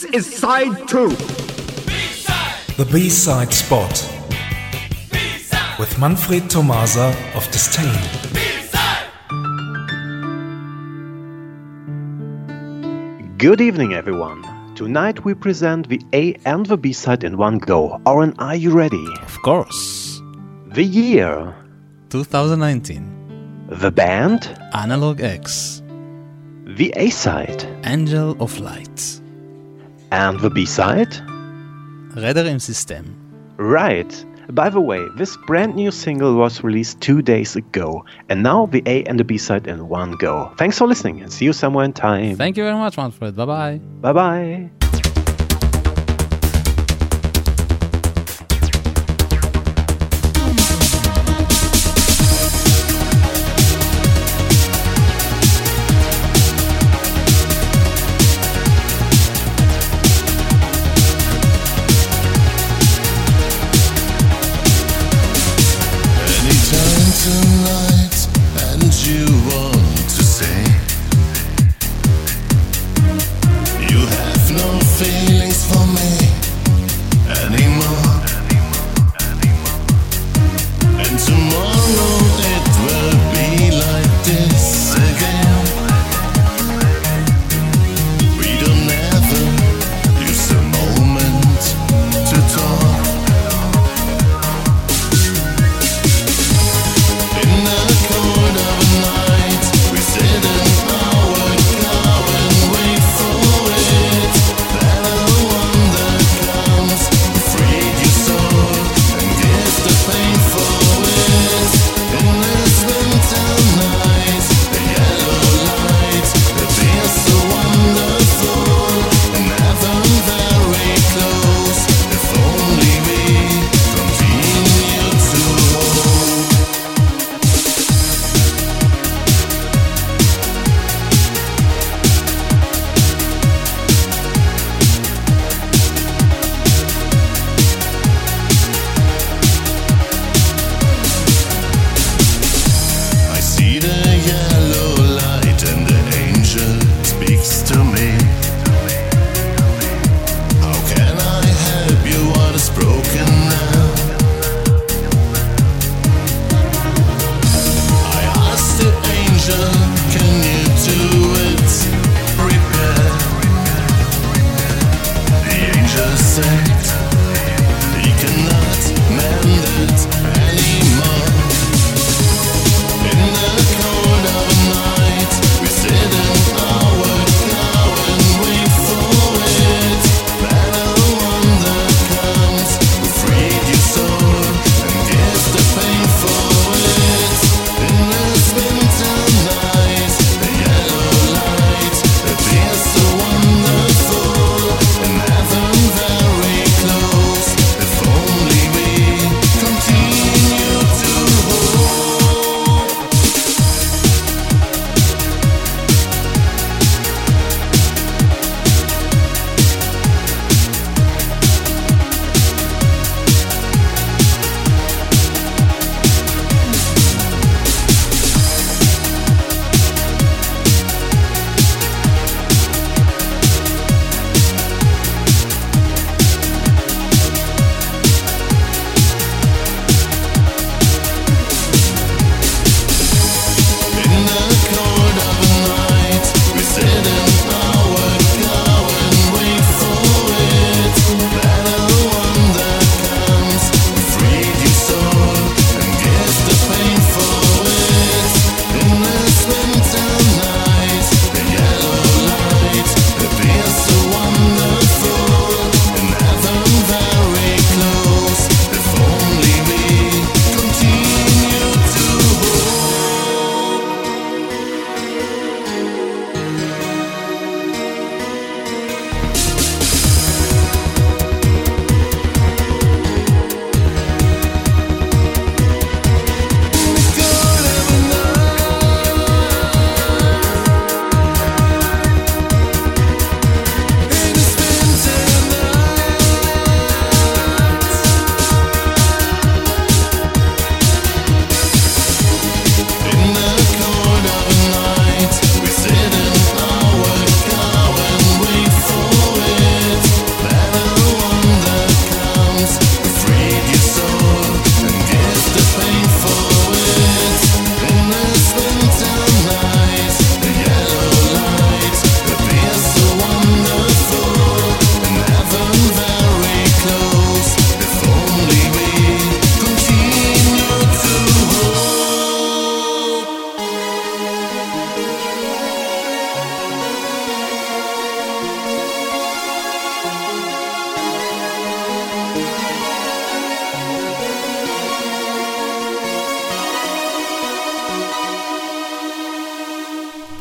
This is side two. The B-side spot with Manfred Tomasa of Disdain. Good evening, everyone. Tonight we present the A and the B side in one go. Oren, are you ready? Of course. The year, 2019. the band, Analogue-X. the A side, Angel of Light. And the B side? Räder im System. Right. By the way, this brand new single was released two days ago, and now the A and the B side in one go. Thanks for listening and see you somewhere in time. Thank you very much, Manfred. Bye bye. bye bye.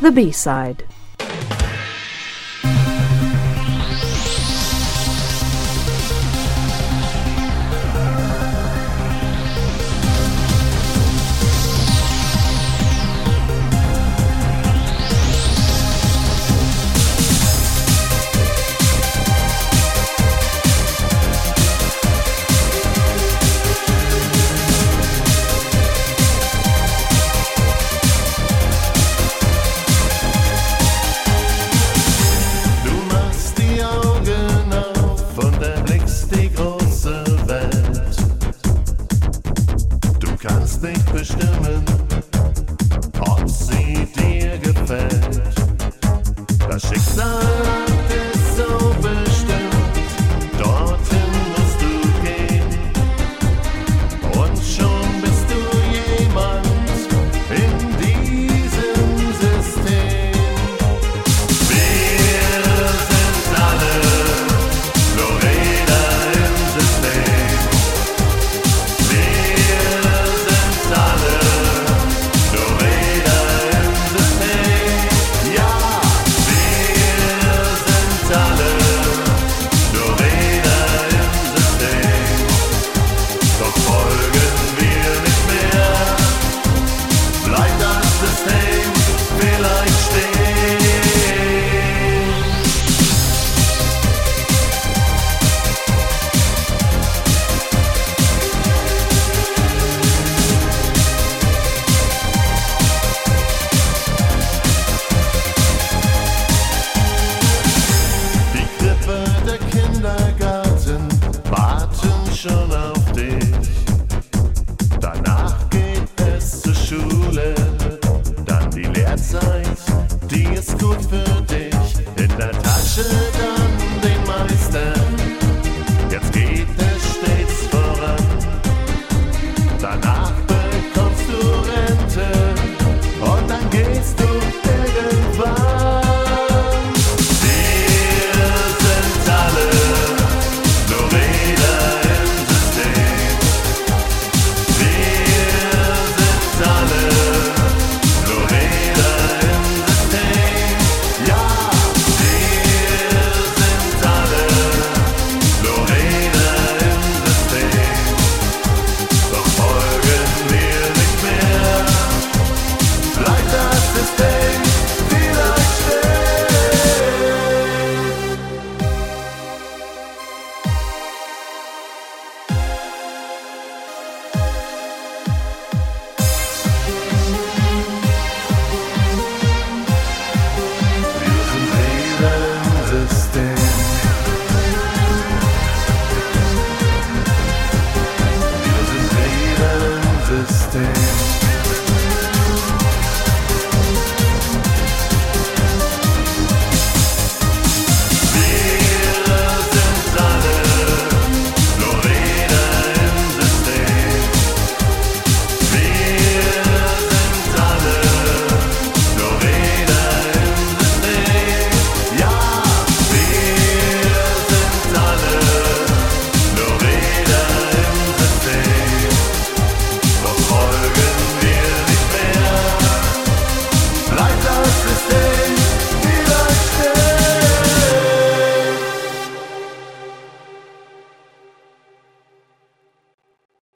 The B-side.